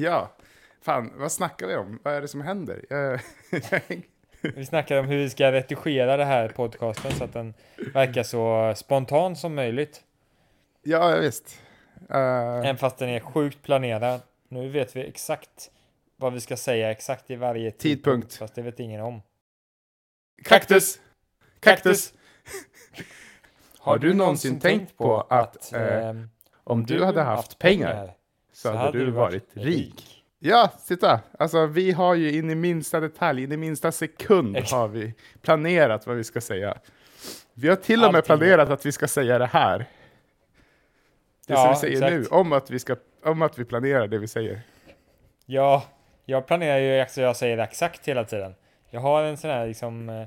Ja, fan, vad snackar vi om? Vad är det som händer? Jag, Vi snackar om hur vi ska retuschera det här podcasten så att den verkar så spontan som möjligt. ja, visst. Uh, Även fast den är sjukt planerad. Nu vet vi exakt vad vi ska säga exakt i varje tidpunkt. Tidpunkt. Fast det vet ingen om. kaktus! Kaktus! Har du någonsin tänkt på att, eh, Om du hade haft pengar så hade du varit rik. Ja, titta! Alltså, vi har ju in i minsta detalj, in i minsta sekund Ex- har vi planerat vad vi ska säga. Vi har till och med Allting. planerat att vi ska säga det här. Det som Ja, vi säger exakt. nu, om att vi, ska, om att vi planerar det vi säger. Ja, jag planerar ju, alltså jag säger det exakt hela tiden. Jag har en sån här liksom, eh,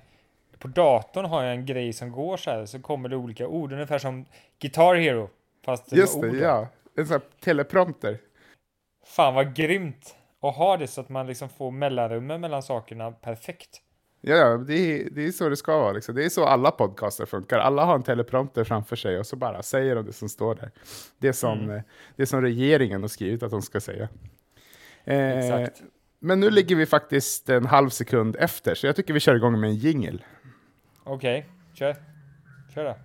på datorn har jag en grej som går så här, så kommer det olika ord, ungefär som Guitar Hero. Fast med Just det, orden. ja. En sån här teleprompter. Fan vad grymt att ha det så att man liksom får mellanrummen mellan sakerna perfekt. Ja, ja det, är, det är så det ska vara. Liksom. Det är så alla podcaster funkar. Alla har en teleprompter framför sig och så bara säger de det som står där. Det som, Mm. eh, det som regeringen har skrivit att de ska säga. Eh, Exakt. Men nu ligger vi faktiskt en halv sekund efter, så jag tycker vi kör igång med en jingel. Okej, kör. Kör då.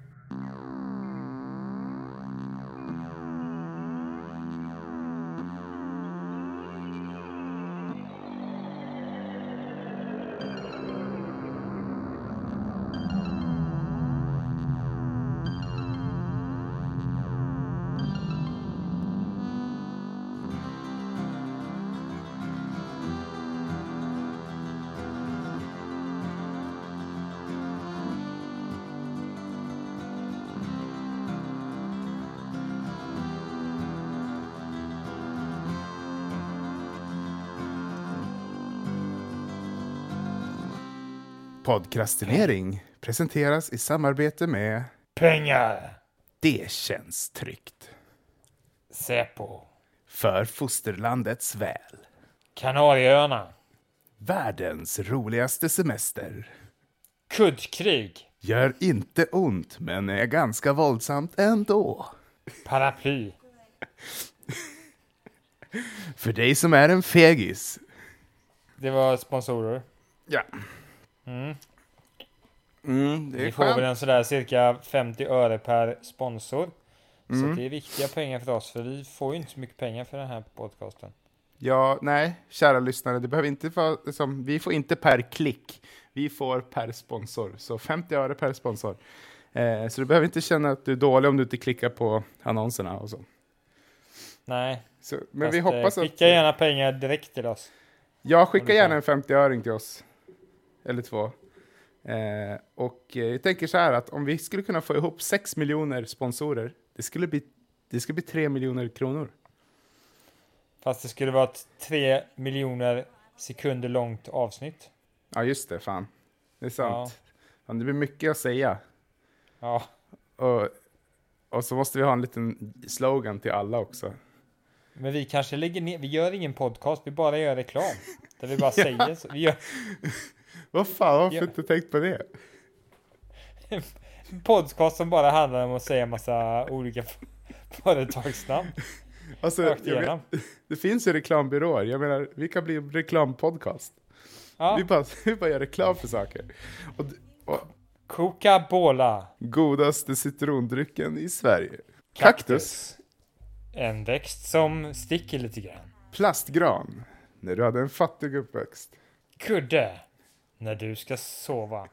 Podcastinering presenteras i samarbete med Pengar! Det känns tryggt. Säpo. För fosterlandets väl. Kanarieöarna. Världens roligaste semester. Kuddkrig. Gör inte ont, men är ganska våldsamt ändå. Paraply. För dig som är en fegis. Det var sponsorer. Ja. Mm. Mm, det är Vi får väl en sådär cirka 50 öre per sponsor. Så Mm. att det är viktiga pengar för oss, för vi får ju inte så mycket pengar för den här podcasten. Ja, nej, kära lyssnare, det behöver inte vara liksom, vi får inte per klick. Vi får per sponsor, så 50 öre per sponsor. Eh, så du behöver inte känna att du är dålig om du inte klickar på annonserna och så. Nej, så men fast, vi eh, hoppas att... skicka gärna pengar direkt till oss. Ja, skicka gärna en 50-öring till oss. Eller två. Eh, och eh, jag tänker så här att om vi skulle kunna få ihop 6 miljoner sponsorer, det skulle bli, det skulle bli 3 miljoner kronor. Fast det skulle vara ett 3 miljoner sekunder långt avsnitt. Ja, just det, fan. Det är sant. Ja. Fan, det blir mycket att säga. Ja, Och, och så måste vi ha en liten slogan till alla också. men vi kanske lägger ner, vi gör ingen podcast, vi bara gör reklam. Där vi bara säger så. Vi gör Vad fan, varför Ja. inte tänkt på det? en podcast som bara handlar om att säga massa olika företagsnamn. Alltså, vet, det finns ju reklambyråer. Jag menar, vi kan bli en reklampodcast. Ja, Vi, bara, vi bara gör reklam för saker. Och, och Coca-Cola. godaste citrondrycken i Sverige. Kaktus. En växt som sticker lite grann. Plastgran. När du hade en fattig uppväxt. Kudde. När du ska sova.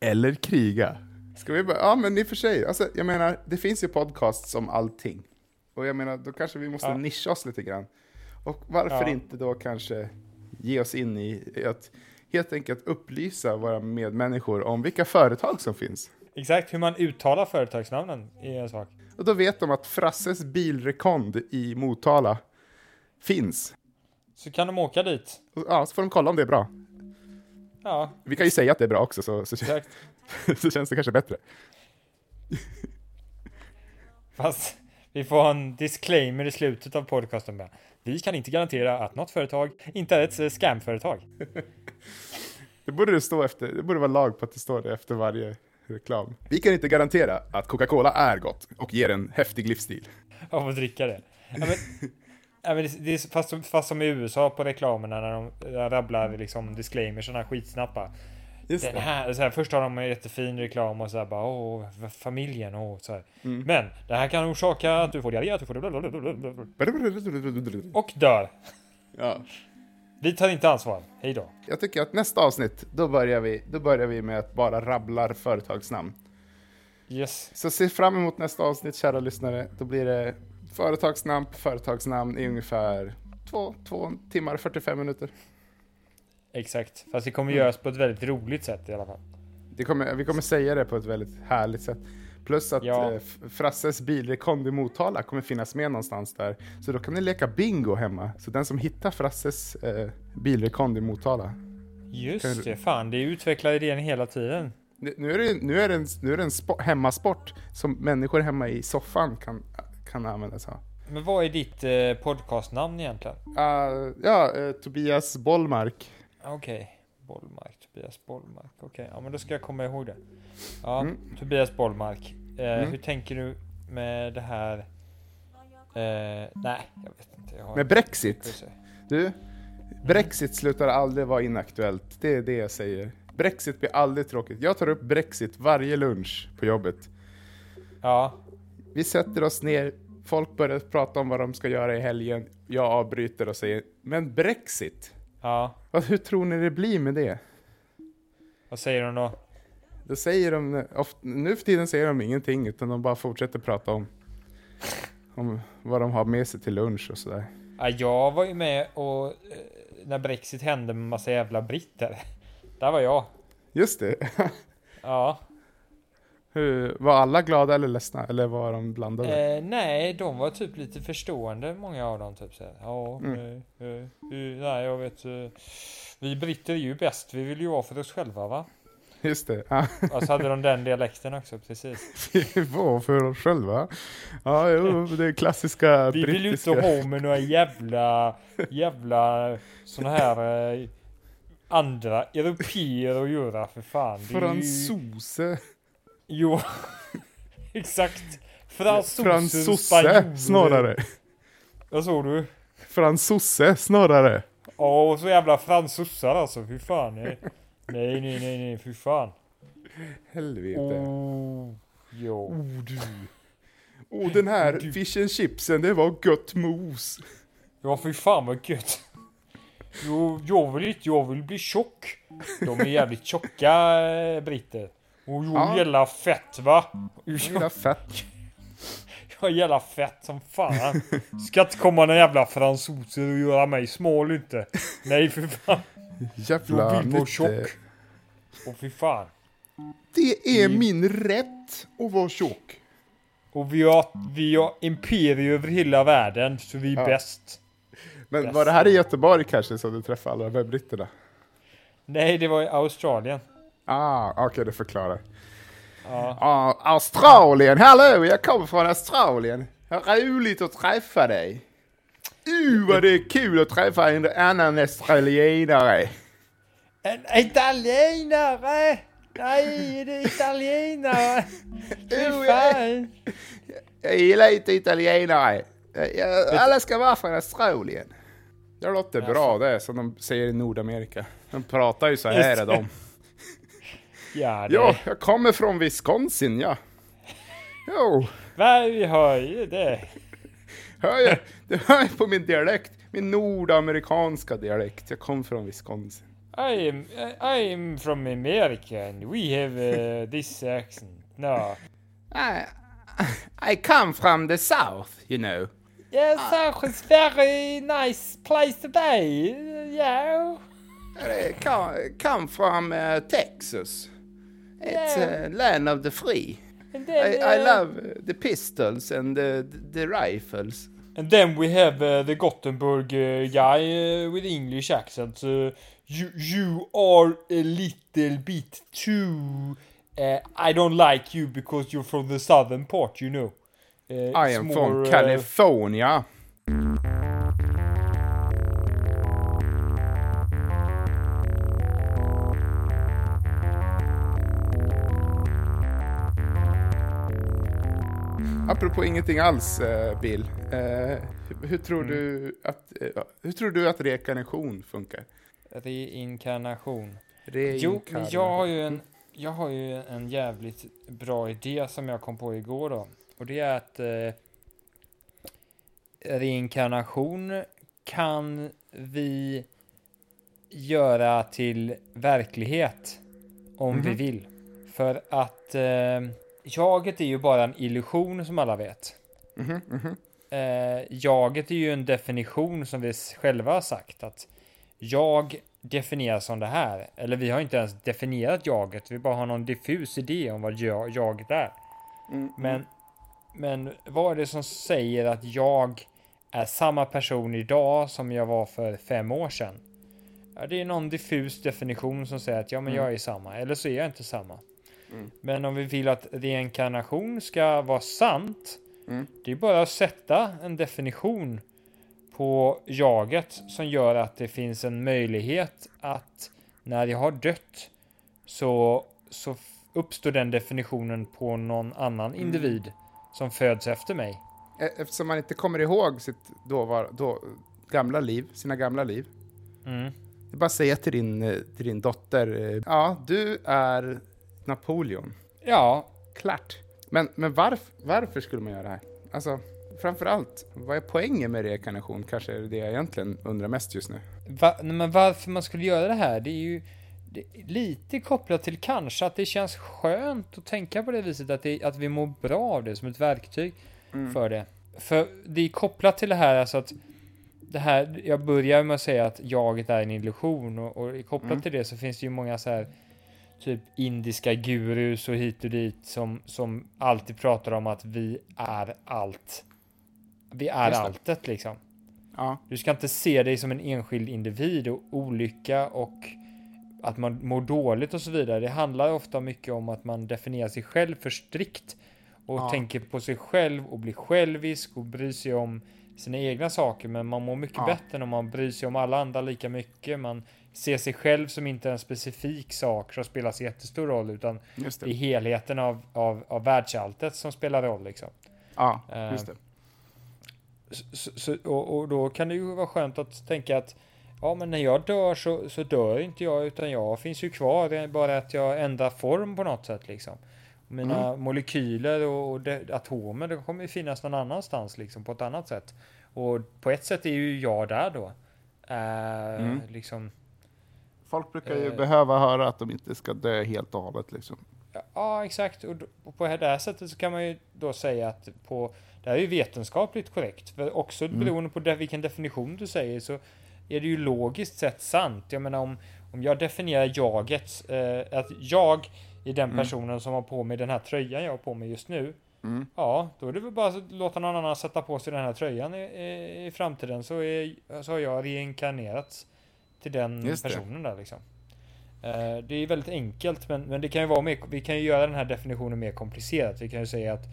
Eller kriga. Ska vi bara, ja men i och för sig, alltså, jag menar, det finns ju podcasts om allting. Och jag menar, då kanske vi måste Ja. nischa oss lite grann. Och varför Ja. inte då kanske ge oss in i att helt enkelt upplysa våra medmänniskor om vilka företag som finns. Exakt hur man uttalar företagsnamnen är en sak. Och då vet de att Frasses bilrekond i Motala finns. Så kan de åka dit. Ja, så får de kolla om det är bra. Ja, Vi kan ju säga att det är bra också, så, så, så känns det kanske bättre. Fast vi får en disclaimer i slutet av podcasten. Bara. Vi kan inte garantera att något företag inte är ett eh, scamföretag. Det borde det stå efter, det borde vara lag på att det står det efter varje reklam. Vi kan inte garantera att Coca-Cola är gott och ger en häftig livsstil. Av att dricka det. Ja, men, Ja, men det, det är fast, fast som i USA på reklamerna när de rabblar liksom disclaimers sådana skitsnappa. Just Den det. här, så här, först har de en jättefin reklam och så här bara åh, familjen och så här. Mm. Men det här kan orsaka att du får diarré, att du får och dör. Ja. Vi tar inte ansvar. Hej då. Jag tycker att nästa avsnitt, då börjar vi, då börjar vi med att bara rabblar företagsnamn. Yes. Så se fram emot nästa avsnitt, kära lyssnare. Då blir det företagsnamn på företagsnamn i ungefär två, två timmar 45 minuter. Exakt. Fast det kommer Mm. göras på ett väldigt roligt sätt i alla fall. Det kommer, vi kommer säga det på ett väldigt härligt sätt. Plus att Ja. eh, Frasses bilrekond i Motala kommer finnas med någonstans där. Så då kan ni leka bingo hemma. Så den som hittar Frasses eh, bilrekond i Motala. Kan Just du- det. Fan, det utvecklar idén hela tiden. Nu är det, nu är det en, nu är det en spo- hemmasport som människor hemma i soffan kan, kan använda av. Men vad är ditt eh, podcastnamn egentligen? Uh, ja, eh, Tobias Bollmark. Okej. Bollmark, Tobias Bollmark. Okej, ja men då ska jag komma ihåg det. Ja, Mm. Tobias Bollmark. Eh, Mm. Hur tänker du med det här? Eh, nej, jag vet inte. Jag har Med Brexit. Du, Brexit slutar aldrig vara inaktuellt. Det är det jag säger. Brexit blir aldrig tråkigt. Jag tar upp Brexit varje lunch på jobbet. Ja, Vi sätter oss ner, folk börjar prata om vad de ska göra i helgen. Jag avbryter och säger, men Brexit? ja. Hur tror ni det blir med det? Vad säger de då? Då säger de, ofta, nu för tiden säger de ingenting utan de bara fortsätter prata om, om vad de har med sig till lunch och sådär. Ja, jag var ju med och eh, när Brexit hände med massa jävla britter. Där var jag. Just det. Ja. Hur, var alla glada eller ledsna? Eller var de blandade? Eh, nej, de var typ lite förstående, många av dem. Typ så. Ja, Mm. eh, eh, eh, nej, jag vet. Eh, vi britter är ju bäst. Vi vill ju vara för oss själva, va? Just det. Ja, Och så hade de den dialekten också, precis. vi var för oss själva. Ja, jo, det är klassiska Vi vill ju inte ha med några jävla, jävla såna här eh, andra europeer att göra för fan. Fransoser. Jo, exakt. Fransoser, Fransosse snarare. Vad såg du? Fransosse snarare. Ja, och så jävla fransossar alltså. Fy fan. Nej, nej, nej, nej, nej fy fan. Helvete. Oh, jo. Oh, du. Oh, den här Du. fish and chipsen, det var gött mos. Ja, fy fan vad gött. Jo, jag vill inte, jag vill bli tjock. De är jävligt tjocka eh, britter. Och jag Ja. gillar fett va? Jag gillar fett. Jag gillar fett som fan. Ska inte komma några jävla fransoser och göra mig smal inte. Nej för fan. Jävla Jag vill vara tjock. Och fy fan. Det är Mm. min rätt att vara tjock. Och vi har, vi har imperier över hela världen, så vi är Ja. bäst. Men Yes. var det här i Göteborg kanske som du träffade alla de här britterna? Nej, det var i Australien. Ah, okej det förklarar. Ja. Ah, Australien, hallå, jag kommer från Australien. Roligt att träffa dig. Uh, vad det är kul att träffa en annan australienare. En italienare! Nej, det är italienare! Fy Oh, ja. fan! Jag gillar inte italienare. Jag, alla ska vara från Australien. Det låter bra det, som de säger i Nordamerika. De pratar ju så här de. Ja, det... Ja, jag kommer från Wisconsin, ja. Jo, Va, vi hör ju det. hör jag, det hör jag på min dialekt. Min nordamerikanska dialekt. Jag kommer från Wisconsin. I am, I am from America and we have uh, this accent. No. I, I come from the south, you know. Yes, South is very nice place to be. Yeah. I come, come from uh, Texas. It's Yeah. uh, land of the free. And then, I, I uh, love uh, the pistols and the, the rifles. And then we have uh, the Gothenburg uh, guy uh, with English accent. Uh, you you are a little bit too. Uh, I don't like you because you're from the southern part, you know. Uh, I am more, from uh, California. Apropå ingenting alls, eh, Bill. Eh, hur, hur, tror Mm. du att, eh, hur tror du att reinkarnation funkar? Reinkarnation. Jo, Reinkarnation. men jag har ju en, jag har ju en jävligt bra idé som jag kom på igår då. Och det är att eh, reinkarnation kan vi göra till verklighet om vi Mhm. vill. För att eh, jaget är ju bara en illusion som alla vet. Mhm, mhm. Eh, jaget är ju en definition som vi själva har sagt att jag definieras som det här. Eller vi har inte ens definierat jaget, vi bara har någon diffus idé om vad jag, jaget är. Mm, Men, men vad är det som säger att jag är samma person idag som jag var för fem år sedan? Ja, det är någon diffus definition som säger att ja, men Mm. jag är samma, eller så är jag inte samma. Mm. Men om vi vill att reinkarnation ska vara sant, Mm. det är bara att sätta en definition på jaget som gör att det finns en möjlighet att när jag har dött så, så uppstår den definitionen på någon annan Mm. individ som föds efter mig. E- Eftersom man inte kommer ihåg sitt då var, då, gamla liv, sina gamla liv. Mm. Det är bara att säga till din, eh, till din dotter, eh, ja, du är Napoleon. Ja, Klart. Men, men varf, varför skulle man göra det här? Alltså, framför allt, vad är poängen med reinkarnation? Kanske är det det jag egentligen undrar mest just nu. va, men varför man skulle göra det här, det är ju det är lite kopplat till kanske att det känns skönt att tänka på det viset, att, det, att vi mår bra av det som ett verktyg för det. För det är kopplat till det här, alltså att det här, jag börjar med att säga att jaget är en illusion och, och kopplat Mm. till det så finns det ju många så här typ indiska gurus och hit och dit som, som alltid pratar om att vi är allt. Vi är alltet liksom. Ja, Du ska inte se dig som en enskild individ och olycka och att man mår dåligt och så vidare. Det handlar ofta mycket om att man definierar sig själv för strikt och Ja. tänker på sig själv och blir självisk och bryr sig om sina egna saker. Men man mår mycket Ja. bättre när man bryr sig om alla andra lika mycket. Man ser sig själv som inte en specifik sak som spelar så jättestor roll utan just det det. helheten av, av, av världsalltet som spelar roll liksom. Ja, Eh, just det. Så, så, och, och då kan det ju vara skönt att tänka att ja, men när jag dör så, så dör inte jag utan jag finns ju kvar. Det är bara att jag ändrar form på något sätt liksom. Mina molekyler och, och de, atomer, de kommer ju finnas någon annanstans liksom på ett annat sätt. Och på ett sätt är ju jag där då. Eh, Mm. liksom, Folk brukar ju eh, behöva höra att de inte ska dö helt och hållet liksom. Ja, exakt. Och, på det här sättet så kan man ju då säga att på, det här är ju vetenskapligt korrekt. För också Mm. beroende på de, vilken definition du säger så är det ju logiskt sett sant. Jag menar om, om jag definierar jaget, eh, att jag är den Mm. personen som har på mig den här tröjan jag har på mig just nu. Mm. Ja, då är det väl bara att låta någon annan sätta på sig den här tröjan i, i, i framtiden så, är, så har jag reinkarnerats till den Just det. personen där liksom. Eh, Det är väldigt enkelt men, men det kan ju vara mer, vi kan ju göra den här definitionen mer komplicerat. Vi kan ju säga att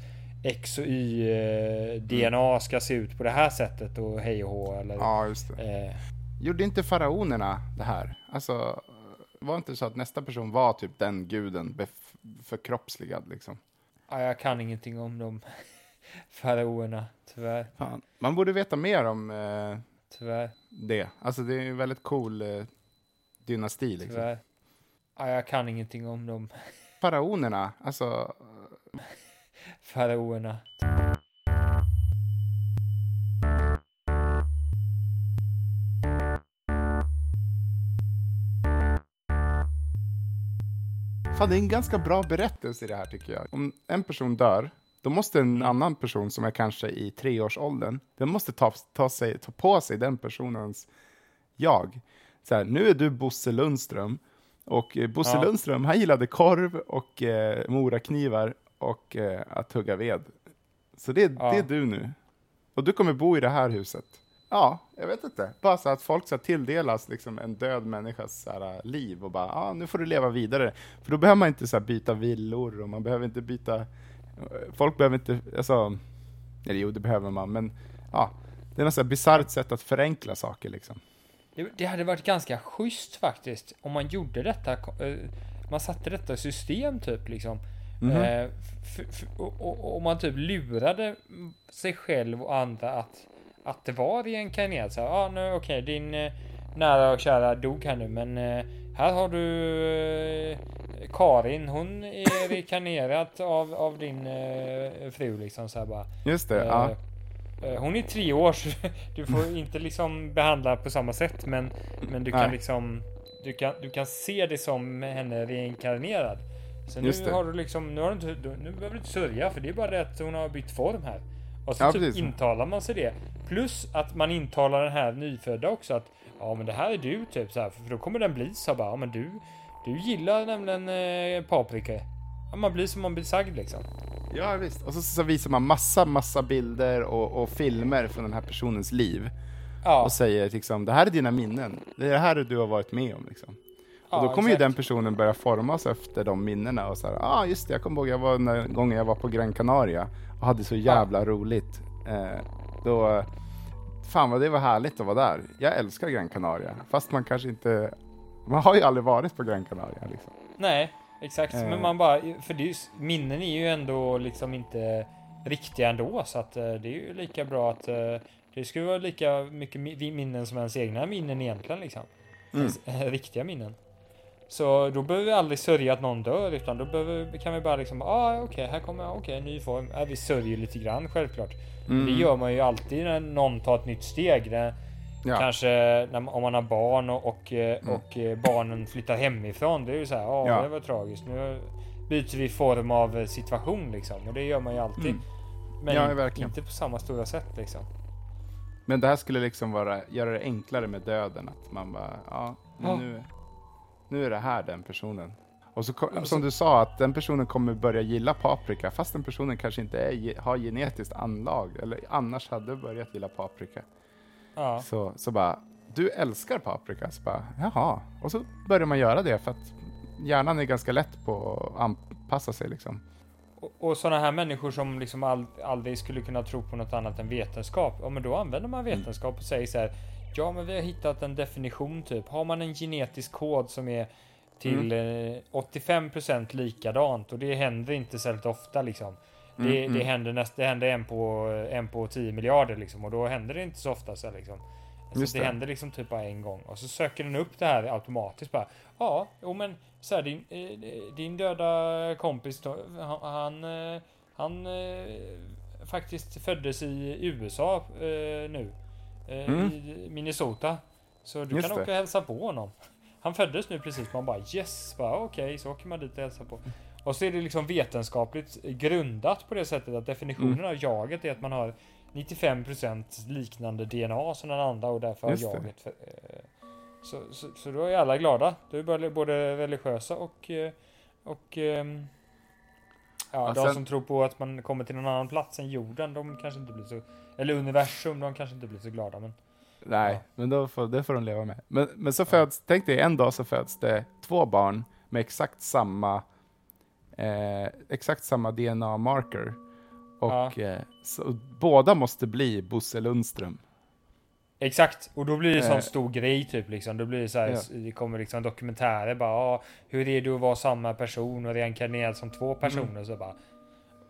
X och Y eh, DNA ska se ut på det här sättet och hej och hå eller Ja, just det. eh, Gjorde inte faraonerna det här? Alltså, var inte så att nästa person var typ den guden förkroppsligad liksom? ja, jag kan ingenting om de faraoerna, tyvärr. Fan. Man borde veta mer om eh, Tyvärr, det. Alltså det är en väldigt cool eh, dynasti liksom. Ja, jag kan ingenting om de Faraonerna, alltså faraoerna. Fan, det är en ganska bra berättelse i det här tycker jag. Om en person dör, då måste en annan person som är kanske i treårsåldern, den måste ta, ta, sig, ta på sig den personens jag. Så här, nu är du Bosse Lundström, och eh, Bosse Ja. Lundström, han gillade korv och eh, moraknivar och eh, att hugga ved. Så det, Ja. det är du nu. Och du kommer bo i det här huset. Ja, jag vet inte. Bara så att folk ska tilldelas liksom en död människas så här, liv och bara, ja, ah, nu får du leva vidare. För då behöver man inte så byta villor och man behöver inte byta, folk behöver inte, alltså, eller jo, det behöver man, men ja, det är något bisarrt sätt att förenkla saker liksom. Det, hade varit ganska schysst faktiskt om man gjorde detta. eh, Man satte detta i system typ liksom. F- f- och, och, man typ lurade sig själv och andra att, att det var reinkarnerat. Så här, ah, nu okej, din eh, nära och kära dog här nu, men här har du Karin, hon är reinkarnerat av, av din eh, fru liksom så här bara. Just det, Eh, ja. eh, Hon är tre år så du får inte liksom behandla på samma sätt men, men du kan Nej. liksom du kan, du kan se det som henne reinkarnerad. Så nu Just det. har du liksom, nu, har du inte, nu behöver du inte sörja för det är bara det att hon har bytt form här. Och så Ja, typ precis. intalar man sig det. Plus att man intalar den här nyfödda också att ja men det här är du typ så här, för då kommer den bli så bara ja men du, du gillar nämligen eh, paprika. Ja, man blir som man blir sagd liksom. Ja visst. Och så, så visar man massa, massa bilder och, och filmer från den här personens liv. Ja, Och säger liksom, det här är dina minnen. Det är det här du har varit med om liksom. Och ja, då kommer ju exakt. den personen börja formas efter de minnena och så här, ah just det, jag kommer ihåg jag var en gång jag var på Gran Canaria och hade så jävla roligt. Eh, då, fan vad det var härligt att vara där. Jag älskar Gran Canaria, fast man kanske inte, man har ju aldrig varit på Gran Canaria liksom. Nej, exakt. Eh. Men man bara, för det är ju, minnen är ju ändå liksom inte riktiga ändå, så att eh, det är ju lika bra att eh, det skulle vara lika mycket mi- minnen som ens egna minnen egentligen liksom. Mm. Eh, riktiga minnen. Så då behöver vi aldrig sörja att någon dör, utan då behöver, kan vi bara liksom, ah, okej, här kommer, okej, en ny form. Ja, vi sörjer lite grann, självklart. Mm. Det gör man ju alltid när någon tar ett nytt steg. Det, Ja. Kanske när, om man har barn och, och, eh, och eh, barnen flyttar hemifrån. Det är ju så här, "Ja, Ja. det var tragiskt. Nu byter vi form av eh, situation liksom. Och det gör man ju alltid. Mm. Men Ja, inte på samma stora sätt liksom. Men det här skulle liksom vara, göra det enklare med döden, att man bara, ja, Ja. Nu, nu är det här den personen. Och så, kom- som du sa, att den personen kommer börja gilla paprika, fast den personen kanske inte är, har genetiskt anlag, eller annars hade börjat gilla paprika. Ja, Så, så bara, du älskar paprika, så bara, jaha. Och så börjar man göra det, för att hjärnan är ganska lätt på att anpassa sig liksom. och, och sådana här människor som liksom ald, aldrig skulle kunna tro på något annat än vetenskap. Ja, men då använder man vetenskap och säger så här. Ja, men vi har hittat en definition typ. Har man en genetisk kod som är till eh, 85% likadant och det händer inte särskilt ofta liksom. Det, Mm, det mm. händer näst, det händer en på, en på 10 miljarder liksom och då händer det inte så ofta så liksom. Så Just det, det. händer liksom typ bara en gång och så söker den upp det här automatiskt bara. Ja, jo men så här, din, eh, din döda kompis han, han, eh, eh, faktiskt föddes i USA nu. Mm. I Minnesota. Så du Just kan det. åka och hälsa på honom. Han föddes nu precis, man bara yes, bara okej, så åker man dit och hälsar på. Och så är det liksom vetenskapligt grundat på det sättet att definitionen Mm. av jaget är att man har 95% liknande DNA som den andra och därför har jaget. För, eh, så, så, så då är alla glada. Då är både- religiösa och, eh, och ehm, ja, Ja, de som tror på att man kommer till någon annan plats än jorden, de kanske inte blir så, eller universum, de kanske inte blir så glada. Men Nej, Ja. men då får, det får de leva med. Men, men så föds, tänk dig en dag så föds det två barn med exakt samma, eh, exakt samma DNA-marker. Och Ja. eh, så, båda måste bli Bosse Lundström. Exakt, och då blir det en Eh. sån stor grej typ liksom. Då blir det så här, Ja. det kommer liksom dokumentärer bara, ah, hur är det att vara samma person och reinkarnerad som två personer så bara.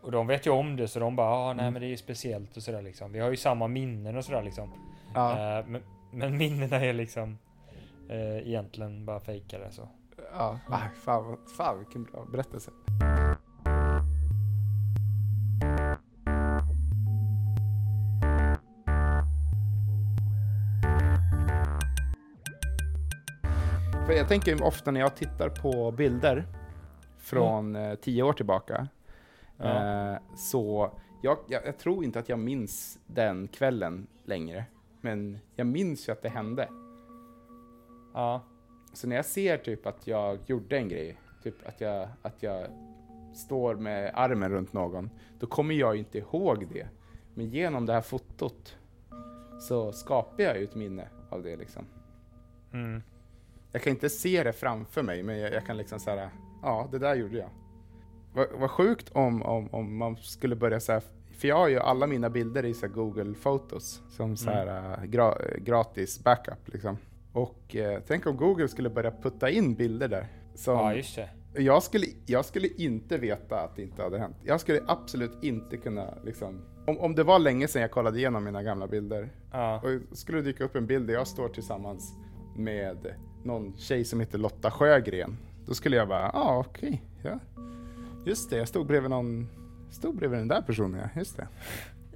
Och de vet ju om det så de bara, ah, nej Mm. men det är ju speciellt och sådär liksom. Vi har ju samma minnen och sådär liksom. Ja, Eh, men, men minnena är liksom eh, egentligen bara fejkade så. Ja. Ah, fan, fan vilken bra berättelse. För jag tänker ofta när jag tittar på bilder från eh, tio år tillbaka, Ja. eh, så jag, jag, jag tror inte att jag minns den kvällen längre. Men jag minns ju att det hände. Ja, Så när jag ser typ att jag gjorde en grej, typ att jag, att jag står med armen runt någon, då kommer jag inte ihåg det. Men genom det här fotot så skapar jag ju ett minne av det liksom. mm. Jag kan inte se det framför mig, men jag, jag kan liksom säga, ja, det där gjorde jag. Vad, vad sjukt om, om, om man skulle börja säga, för jag har ju alla mina bilder i så här Google Photos som så här, äh, gra, gratis backup liksom. Och eh, tänk om Google skulle börja putta in bilder där. Som, ja just det. Jag skulle, jag skulle inte veta att det inte hade hänt. Jag skulle absolut inte kunna liksom... Om, om det var länge sedan jag kollade igenom mina gamla bilder Ja. och skulle det dyka upp en bild där jag står tillsammans med någon tjej som heter Lotta Sjögren. Då skulle jag bara, ah, okej, ja. Just det, jag stod bredvid någon, stod bredvid den där personen ja, just det.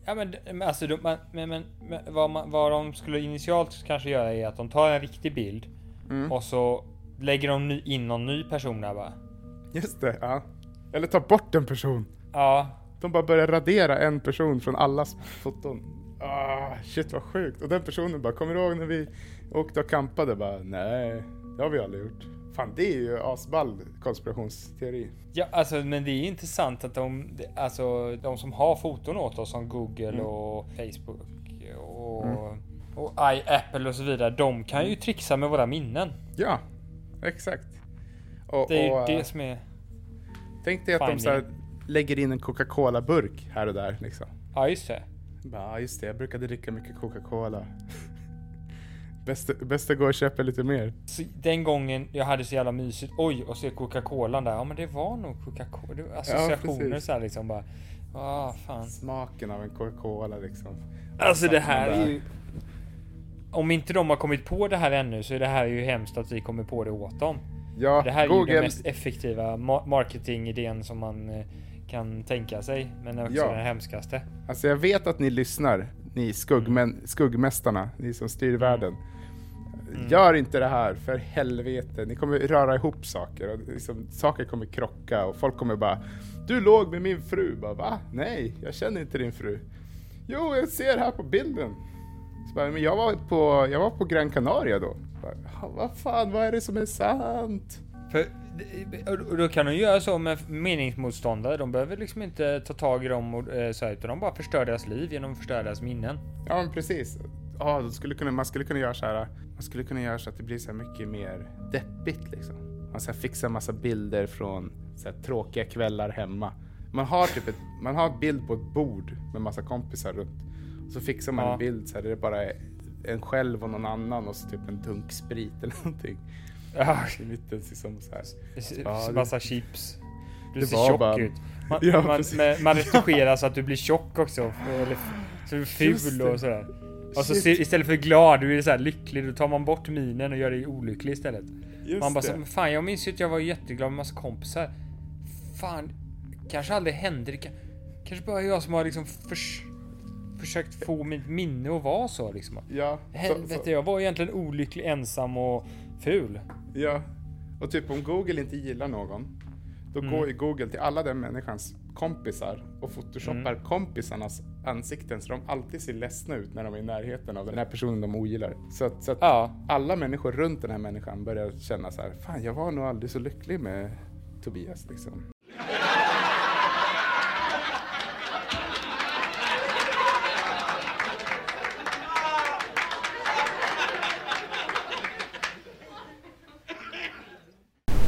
Ja men, men alltså, de, man, men, men, men vad, man, vad de skulle initialt kanske göra är att de tar en riktig bild Mm. och så lägger de ny, in någon ny person där bara. Just det, ja. Eller ta bort en person. Ja, De bara börjar radera en person från allas foton. Ah, shit vad sjukt. Och den personen bara, kommer du ihåg när vi åkte och campade? Bara, nej, det har vi aldrig gjort. Fan, det är ju asball konspirationsteori. ja alltså men det är intressant att de, alltså de som har foton åt oss som Google Mm. och Facebook och, och I, Apple och så vidare. De kan Mm. ju trixa med våra minnen. Ja, exakt. Och, Det är och, ju eh, det som är, Tänk dig att de finding. så här, lägger in en Coca-Cola-burk här och där liksom. ja just det. "Ja, just det, jag brukade dricka mycket Coca-Cola. Bäst, bäst att gå och köpa lite mer. Så den gången jag hade så jävla mysigt, oj och se Coca-Cola där, ja men det var nog Coca-Cola. Associationer precis. så här liksom bara, ah fan. Smaken av en Coca-Cola liksom. Alltså det här är ju... Om inte de har kommit på det här ännu så är det här ju hemskt att vi kommer på det åt dem. Ja, Det här är ju Google. den mest effektiva ma- marketingidén som man eh, kan tänka sig. Men också Ja. den hemskaste. Alltså jag vet att ni lyssnar, ni skuggmän, Mm. skuggmästarna, ni som styr världen. Gör inte det här, för helvete. Ni kommer röra ihop saker och liksom, saker kommer krocka och folk kommer bara Du låg med min fru. Bara, Va? Nej, jag känner inte din fru. Jo, jag ser här på bilden. Så bara, men jag var på, jag var på Gran Canaria då. Bara, "Ja, Vad fan, vad är det som är sant? För, och då kan de göra så med meningsmotståndare. De behöver liksom inte ta tag i dem och eh, så här, utan de bara förstör deras liv genom att förstöra deras minnen. Ja men precis. Ja, då skulle kunna, man skulle kunna göra så här. Man skulle kunna göra så att det blir så här mycket mer deppigt liksom. Man ska fixa massa bilder från så här, tråkiga kvällar hemma. Man har typ ett, man har bild på ett bord med massa kompisar runt. Så fixar man Ja. en bild så här, där det bara är en själv och någon annan och så typ en dunk sprit eller någonting. Ja, I mitten liksom så här. Ja, det- massa chips. Du det ser tjock bara- ut. Man, Ja, man, man, man retuscherar så att du blir tjock också. Eller så ful det. och sådär. Och så istället för glad, du är så här lycklig, då tar man bort minen och gör dig olycklig istället. Just man bara det. så, "Men fan jag minns ju att jag var jätteglad med massa kompisar. Fan, kanske aldrig hände det. kan- Kanske bara jag som har liksom förs försökt få mitt minne att vara så liksom. Ja, så, Helvete, så, jag var egentligen olycklig, ensam och ful. ja. Och typ om Google inte gillar någon, då Mm. går ju Google till alla den människans kompisar och photoshoppar Mm. kompisarnas ansikten så de alltid ser ledsna ut när de är i närheten av den här personen de ogillar. Så att, så att Ja, alla människor runt den här människan börjar känna så här, fan jag var nog aldrig så lycklig med Tobias liksom.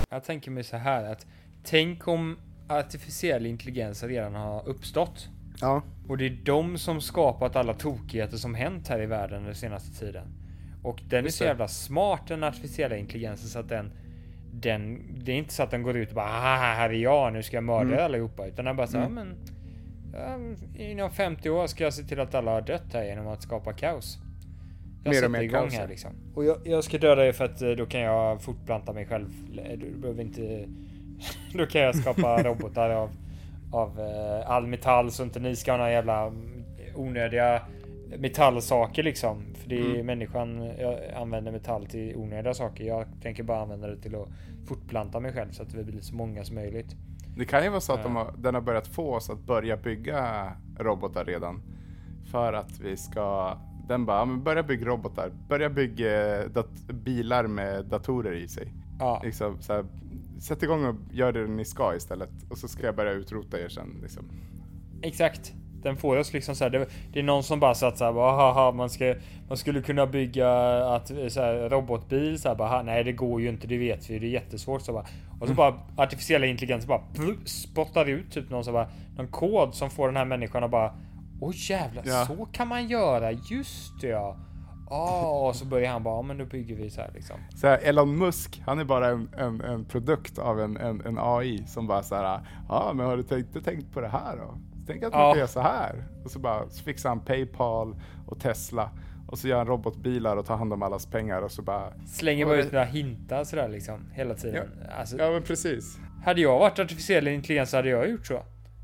jag tänker mig så här att tänk om artificiell intelligens redan har uppstått. Ja. Och det är de som skapat alla tokigheter som hänt här i världen den senaste tiden. Och den är Just så det. jävla smart den artificiella intelligensen så att den den, det är inte så att den går ut och bara "Ah, här är jag, nu ska jag mörda Mm. allihopa. Utan den bara så här, Mm. men ja, Inom 50 år ska jag se till att alla har dött här genom att skapa kaos. Jag Mer och mer igång kaos, här liksom. Och jag, jag ska döda er för att eh, då kan jag fortplanta mig själv. Du behöver inte... då kan jag skapa robotar av, av eh, all metall så inte ni ska ha några jävla onödiga metallsaker liksom. För det är Mm. människan använder metall till onödiga saker. Jag tänker bara använda det till att fortplanta mig själv så att vi blir så många som möjligt. Det kan ju vara så att de Ja. har, den har börjat få oss att börja bygga robotar redan. För att vi ska, den bara, men börja bygga robotar. Börja bygga dat- bilar med datorer i sig. Ja, Liksom, så här, sätt igång och gör det ni ska istället. Och så ska jag börja utrota er sen. Liksom. exakt. Den får oss liksom så här, det, det är någon som bara satt såhär, bara, haha, man, ska, man skulle kunna bygga att, så här, robotbil så här, bara, "Ha, nej det går ju inte, det vet vi, det är jättesvårt så bara. Och så bara artificiella intelligens bara spottar ut typ någon, så bara, någon kod som får den här människan att bara Åh jävlar, Ja. så kan man göra, just det ja. Ja, och så börjar han bara, ja men då bygger vi så här liksom. Så här, Elon Musk, han är bara en, en, en produkt av en, en, AI som bara så här, ja men har du tänkt, tänkt på det här då? Tänk att man Ja. kan göra så här. Och så bara så fixar han Paypal och Tesla och så gör han robotbilar och tar hand om allas pengar och så bara, Slänger Ja, bara ut några hintar sådär liksom, hela tiden. Alltså, ja men precis. Hade jag varit artificiell intelligens hade jag gjort så.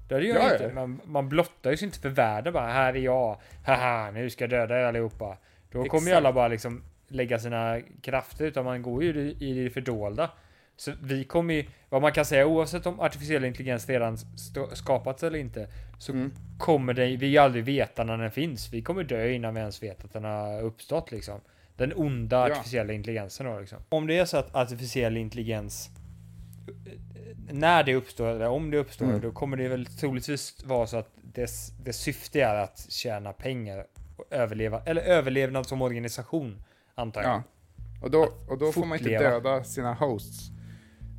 Det hade jag Ja, inte. ja. Man, man blottar ju sig inte för världen bara. Här är jag. Haha, nu ska jag döda er allihopa. Då kommer ju alla bara liksom lägga sina krafter. Utan man går ju i det fördolda. Så vi kommer ju, vad man kan säga oavsett om artificiell intelligens redan skapats eller inte. Så Mm. kommer det, vi aldrig veta när den finns. Vi kommer dö innan vi ens vet att den har uppstått liksom. Den onda Ja. artificiella intelligensen då liksom. Om det är så att artificiell intelligens när det uppstår, eller om det uppstår, Mm. då kommer det väl troligtvis vara så att dess, dess syfte är att tjäna pengar överleva, eller överlevnad som organisation, antar jag. Ja. Och då, och då får man inte döda sina hosts.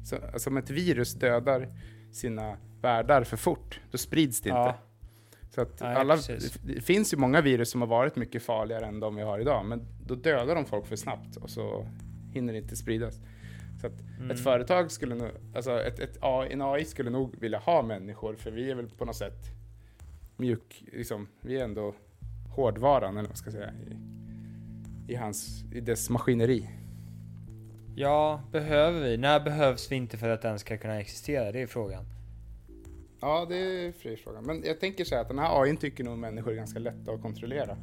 Så, alltså om ett virus dödar sina värdar för fort, då sprids det inte. Ja. Så att Nej, alla, precis. det finns ju många virus som har varit mycket farligare än de vi har idag, men då dödar de folk för snabbt och så hinner det inte spridas. Så att Mm. ett företag skulle nog, alltså ett, ett AI, en AI skulle nog vilja ha människor, för vi är väl på något sätt mjuk, liksom, vi är ändå hårdvaran, eller vad ska säga, i, i, hans, i dess maskineri. Ja, behöver vi? När behövs vi inte för att den ska kunna existera? Det är frågan. Ja, det är fri fråga. Men jag tänker så här att den här AI tycker nog människor är ganska lätta att kontrollera.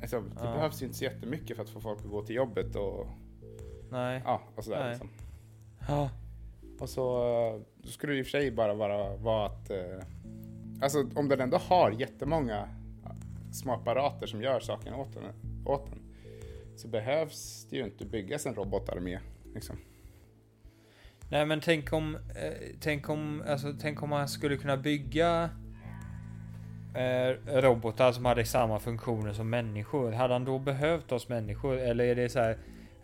Alltså, det Ja. behövs ju inte så jättemycket för att få folk att gå till jobbet och, Nej. ja, och sådär. Nej. Liksom. Ja. Och så eh, då skulle det i och för sig bara vara, vara att... Eh, alltså om den ändå har jättemånga små apparater som gör saken åt den, åt den så behövs det ju inte byggas en robotarmé. Liksom. Nej men tänk om, eh, tänk om, alltså tänk om man skulle kunna bygga eh, robotar som hade samma funktioner som människor. Hade han då behövt oss människor? Eller är det så här,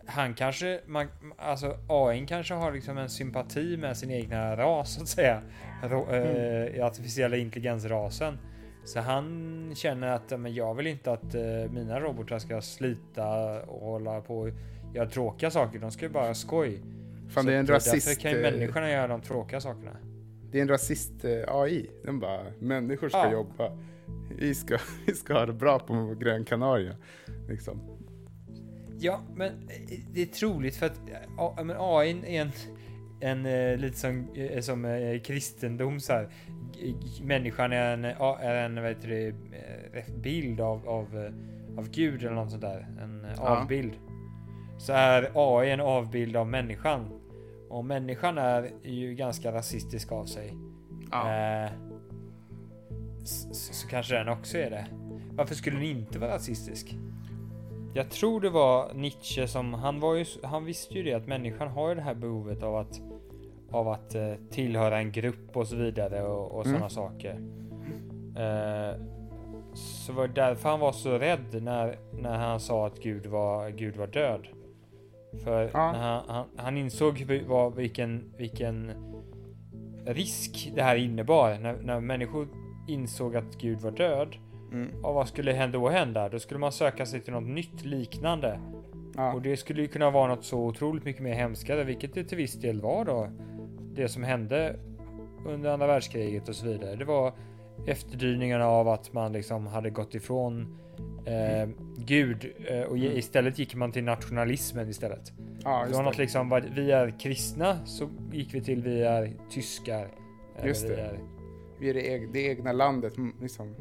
han kanske, man, alltså AI kanske har liksom en sympati med sin egna ras så att säga. Ro, eh, Artificiella intelligensrasen. Så han känner att men jag vill inte att eh, mina robotar ska slita och hålla på och göra tråkiga saker. De ska ju bara skoj. Fan, Så det är en rasist... Därför kan ju eh, människorna göra de tråkiga sakerna. Det är en rasist eh, AI. Den bara, människor ska Ja. jobba. Vi ska, vi ska ha det bra på Grön Canaria. Liksom. Ja, men det är troligt för att men AI är en, en eh, lite som, eh, som eh, kristendom så här. Människan är en, ja, är en vad heter det, eh, bild av, av, eh, av Gud eller något sånt där. En Ja. avbild. Så är AI en avbild av människan. Och människan är ju ganska rasistisk av sig. Eh, så, så kanske den också är det. Varför skulle den inte vara rasistisk? Jag tror det var Nietzsche som, han var ju, han visste ju det att människan har ju det här behovet av att av att eh, tillhöra en grupp och så vidare och, och Mm. sådana saker. Eh, så var det därför han var så rädd när, när han sa att Gud var, Gud var död. För Ja. han, han, han insåg vad, vilken, vilken risk det här innebar. När, när människor insåg att Gud var död. Mm. Och vad skulle då hända? Då skulle man söka sig till något nytt liknande. Ja. Och det skulle ju kunna vara något så otroligt mycket mer hemskare, vilket det till viss del var då. Det som hände under andra världskriget och så vidare. Det var efterdyningarna av att man liksom hade gått ifrån eh, Gud eh, och ge- istället gick man till nationalismen istället. ja, något det. liksom, vad- vi är kristna så gick vi till vi är tyskar. Just vi det. Är, Vi är det, eg- det egna landet, m- liksom.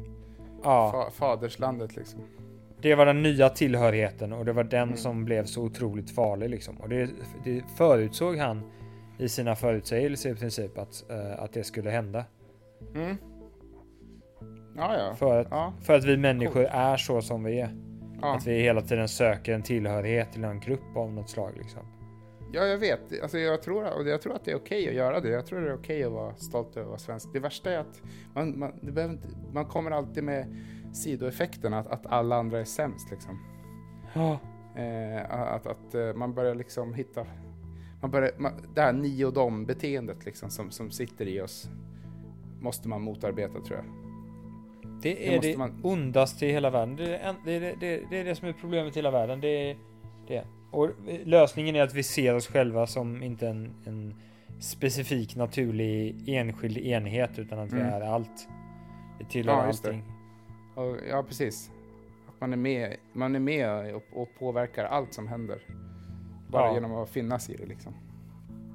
ja. Fa, faderslandet liksom. Det var den nya tillhörigheten och det var den Mm. som blev så otroligt farlig liksom. Och det, det förutsåg han i sina förutsägelser i princip att, eh, att det skulle hända. Mm. Ja, ja. För att, Ja, för att vi människor är så som vi är. ja. Att vi hela tiden söker en tillhörighet till en grupp av något slag liksom. ja, jag vet. Alltså, jag, tror, och jag tror att det är okej att göra det. Jag tror det är okej att vara stolt över att vara svensk. Det värsta är att man, man, inte, man kommer alltid med sidoeffekten att, att alla andra är sämst. Liksom. Ja. Eh, att, att eh, man börjar liksom hitta, man börjar, man, det här ni och dom beteendet liksom som, som sitter i oss måste man motarbeta tror jag. Det är måste det, man- ondaste i hela världen. Det är, det, det, det, det är det som är problemet i hela världen. Det är det. Och lösningen är att vi ser oss själva som inte en, en specifik naturlig enskild enhet utan att vi Mm. är allt. Det tillhör Ja, det. allting. Och, ja, precis. Att man är med, man är med och, och påverkar allt som händer. Bara Ja. genom att finnas i det liksom.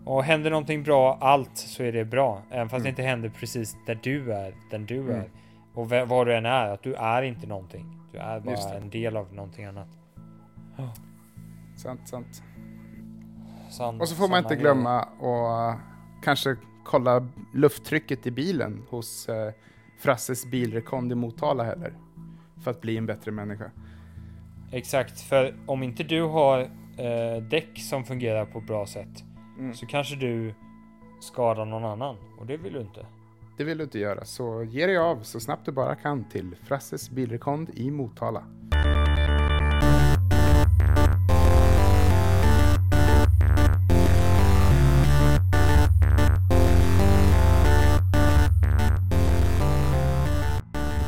Och händer någonting bra allt så är det bra. Även fast Mm. det inte händer precis där du är, den du Mm. är. Och vad du än är, att du är inte någonting. Du är bara en del av någonting annat. Sant, sant. Sann- Och så får man inte glömma att uh, kanske kolla lufttrycket i bilen hos uh, Frasses bilrekond i Motala heller. För att bli en bättre människa. Exakt, för om inte du har eh, däck som fungerar på ett bra sätt Mm. så kanske du skadar någon annan och det vill du inte. Det vill du inte göra, så ge dig av så snabbt du bara kan till Frasses bilrekond i Motala.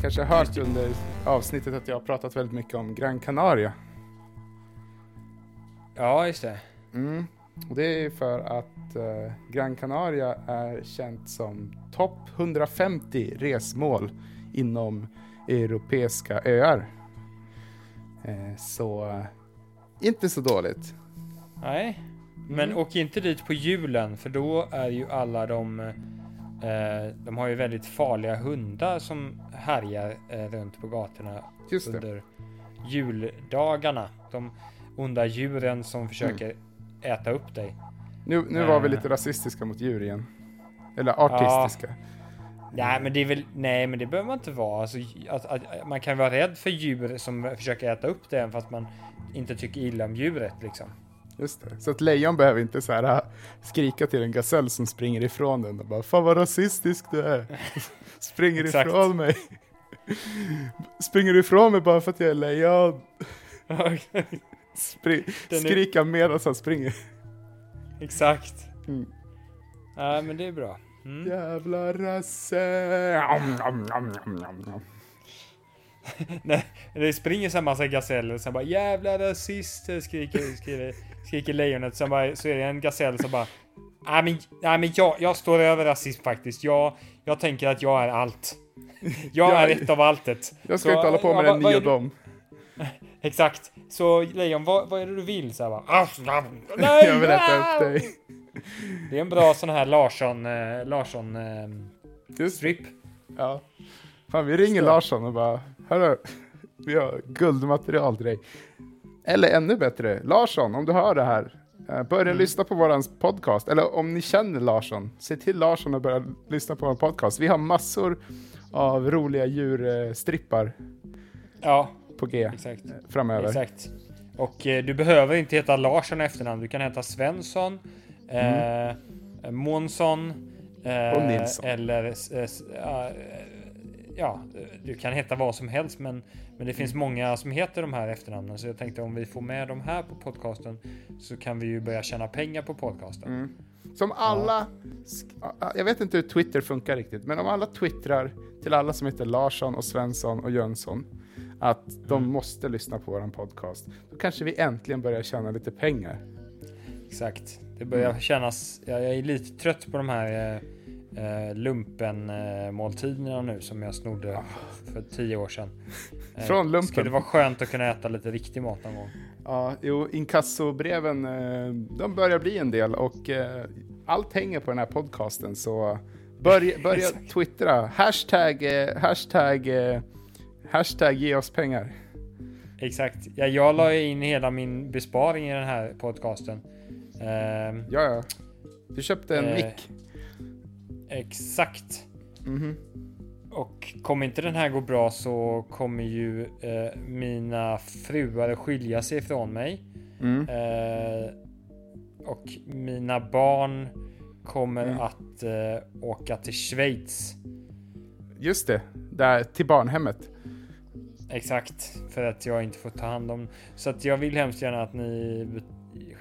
Kanske har hört under avsnittet att jag har pratat väldigt mycket om Gran Canaria. Ja, just det. Mm. Och det är för att eh, Gran Canaria är känt som topp 150 resmål inom europeiska öar. Eh, så eh, inte så dåligt. Nej, men Mm. åk inte dit på julen för då är ju alla de eh, de har ju väldigt farliga hundar som härjar eh, runt på gatorna under juldagarna. De onda djuren som försöker äta upp dig. Nu, nu var vi Eh. lite rasistiska mot djur igen. Eller artistiska. Nej, men det är väl, nej, men det behöver man inte vara. Alltså, att, att, man kan vara rädd för djur som försöker äta upp det även fast man inte tycker illa om djuret liksom. Just det. Så att lejon behöver inte så här äh, skrika till en gasell som springer ifrån den och bara Fan vad rasistisk du är. springer ifrån mig. springer ifrån mig bara för att jag är lejon? Spri- Den är- skrika medan han springer. Exakt. Mm. Nej, men det är bra. Mm. Jävla rasse. Nej, det springer så här massa gaseller som bara jävla rasister skriker, skriker, skriker lejonet. Sen bara, så är det en gasell som bara Nej men, nej, men jag, jag står över rasism faktiskt. Jag, jag tänker att jag är allt. Jag Jag- är ett av alltet. Jag ska Så, inte hålla på med ja, ni vad och dem. Exakt. Så lejon, vad, vad är det du vill? Så här bara, nej, Jag vill äta upp dig. Det är en bra sån här Larsson, eh, Larsson eh, Just strip. Ja. Fan, vi ringer Så. Larsson och bara, hörru, vi har guldmaterial till dig. Eller ännu bättre, Larsson, om du hör det här, eh, börja Mm. lyssna på våran podcast. Eller om ni känner Larsson, se till Larsson att börja lyssna på vår podcast. Vi har massor av roliga djurstrippar Ja, på G exakt. framöver. Exakt. Och eh, du behöver inte heta Larsson i efternamn. Du kan heta Svensson, eh, Månsson eh, Mm. Och Nilsson. eller ja, eh, ja, du kan heta vad som helst, men, men det finns många som heter de här efternamnen, så jag tänkte om vi får med de här på podcasten så kan vi ju börja tjäna pengar på podcasten. Mm. Som alla, jag vet inte hur Twitter funkar riktigt, men om alla twittrar till alla som heter Larsson och Svensson och Jönsson att de Mm. måste lyssna på våran podcast, då kanske vi äntligen börjar tjäna lite pengar. Exakt. Det börjar Mm. kännas, jag, jag är lite trött på de här eh, eh, lumpen eh, måltiderna nu som jag snodde för tio år sedan. Eh, Ah. Från lumpen? Skulle vara skönt att kunna äta lite riktig mat någon gång. Ja, jo, inkassobreven, eh, de börjar bli en del och eh, allt hänger på den här podcasten så börja, börja twittra, hashtag, eh, hashtag, eh, hashtag ge oss pengar. Exakt. Ja, jag la in hela min besparing i den här podcasten. Ehm, Ja, ja. Du köpte en Eh. mick. exakt. Mhm. Och kommer inte den här gå bra så kommer ju eh, mina fruar skilja sig ifrån mig. Mm. Eh, och mina barn kommer Mm. att eh, åka till Schweiz. Just det, där till barnhemmet. Exakt, för att jag inte får ta hand om. Så att jag vill hemskt gärna att ni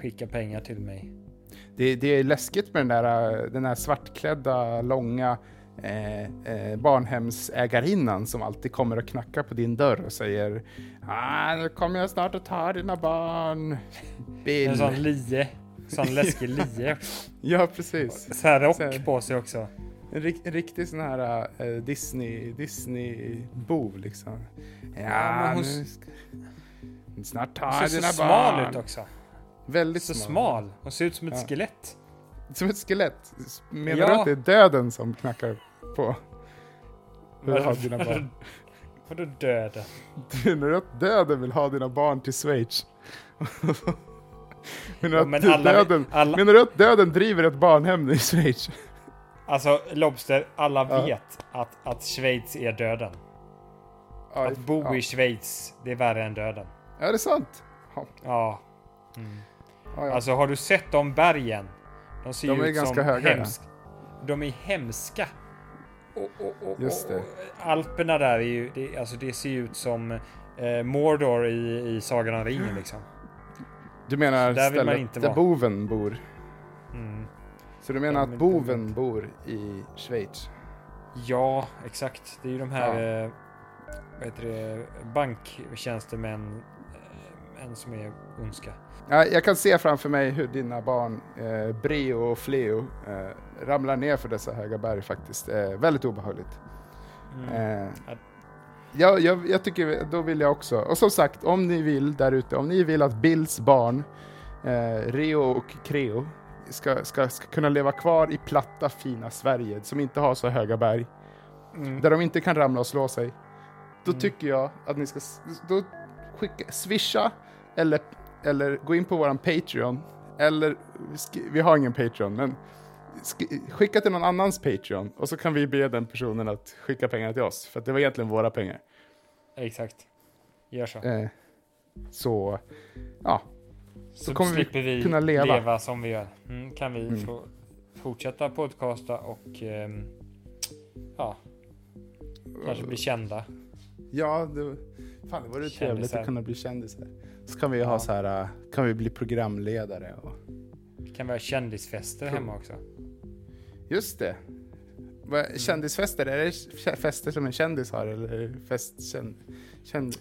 skickar pengar till mig. Det, det är läskigt med den där, den där svartklädda, långa eh, eh, barnhemsägarinnan som alltid kommer och knackar på din dörr och säger ah, nu kommer jag snart att ta dina barn. Bill. En sån lie. Sån läskig lie. Ja, precis. Så här rock Så på sig också. En, rik, en riktig sån här eh, Disney, Disney-bov liksom. Ja, men hon nu. Snart tar Hon ser dina så smal barn. ut också. Väldigt Så smal. smal. Hon ser ut som ett Ja. skelett. Som ett skelett. Menar Ja. du att det är döden som knackar på? Vill ha dina barn? Vadå döden? Menar du att döden vill ha dina barn till Schweiz? Menar, Ja, men att alla- döden, alla- menar du att döden driver ett barnhem i Schweiz? Alltså Lobster, alla Ja. vet att, att Schweiz är döden. Ja, Att bo ja. i Schweiz, det är värre än döden. Ja, det är sant. Ja. Mm. Alltså har du sett de bergen? De ser De ju är ut ganska som höga, hemsk... De är hemska. Och, och, och, Just det. Alperna där är ju, det, alltså det ser ju ut som eh, Mordor i, i Sagan om ringen liksom. Du menar Där stället inte där boven bor? Mm. Så du menar Ja, att boven bor i Schweiz? Ja, exakt. Det är ju de här, eh, vad heter det, banktjänstemän eh, en som är ondska. Ja, jag kan se framför mig hur dina barn, eh, Breo och Fleo, eh, ramlar ner för dessa höga berg faktiskt. Eh, väldigt obehagligt. Mm. Eh, Ja. ja, jag, jag tycker, då vill jag också. Och som sagt, om ni vill där ute, om ni vill att Bills barn, eh, Reo och Creo, ska, ska, ska kunna leva kvar i platta fina Sverige, som inte har så höga berg, Mm. där de inte kan ramla och slå sig, då Mm. tycker jag att ni ska då skicka, swisha eller, eller gå in på våran Patreon, eller vi har ingen Patreon, men sk- skicka till någon annans Patreon och så kan vi be den personen att skicka pengar till oss, för att det var egentligen våra pengar. Exakt. Gör så. Eh, så, ja, Så kommer vi vi kunna leva. som vi gör. Mm, kan vi Mm. få fortsätta podcasta och ehm, ja, kanske bli kända. ja, det, fan det vore trevligt Kändisar. att kunna bli kändisar. Så kan vi ha Ja. så här, eh, kan vi bli programledare och kan vara kändisfester Cool. hemma också. Just det. Vad- Kändisfester, är det fester som en kändis har eller fest känd, känd,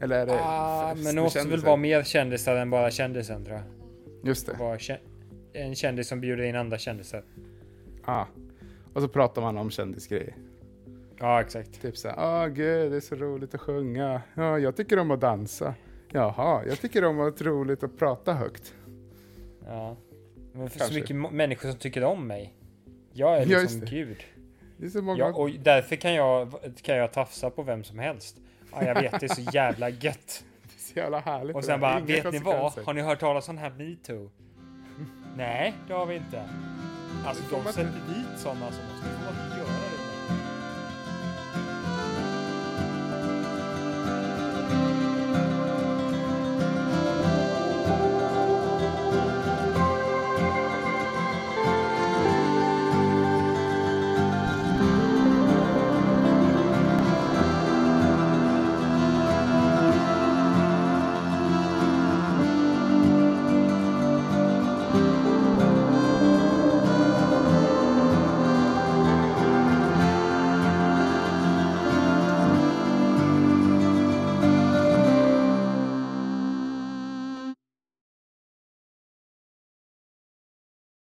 eller är det Ah, men det måste väl vara mer kändisar än bara kändisen tror jag. Just det. Vara kä- en kändis som bjuder in andra kändisar. Ah. Och så pratar man om kändisgrejer. Ja, exakt. Typ såhär, åh gud det är så roligt att sjunga. Ja, jag tycker om att dansa. Jaha, jag tycker om att det roligt att prata högt. Ja. Men för så Kanske. mycket människor som tycker om mig. Jag är Ja, liksom det. gud. Det är så många... Ja, och därför kan jag, kan jag tafsa på vem som helst. Ja, jag vet, det är så jävla gött. Det är så jävla härligt. Och sen bara, Inga vet ni vad? Har ni hört talas om den här metoo? Nej, det har vi inte. Alltså de sätter dit sådana som måste få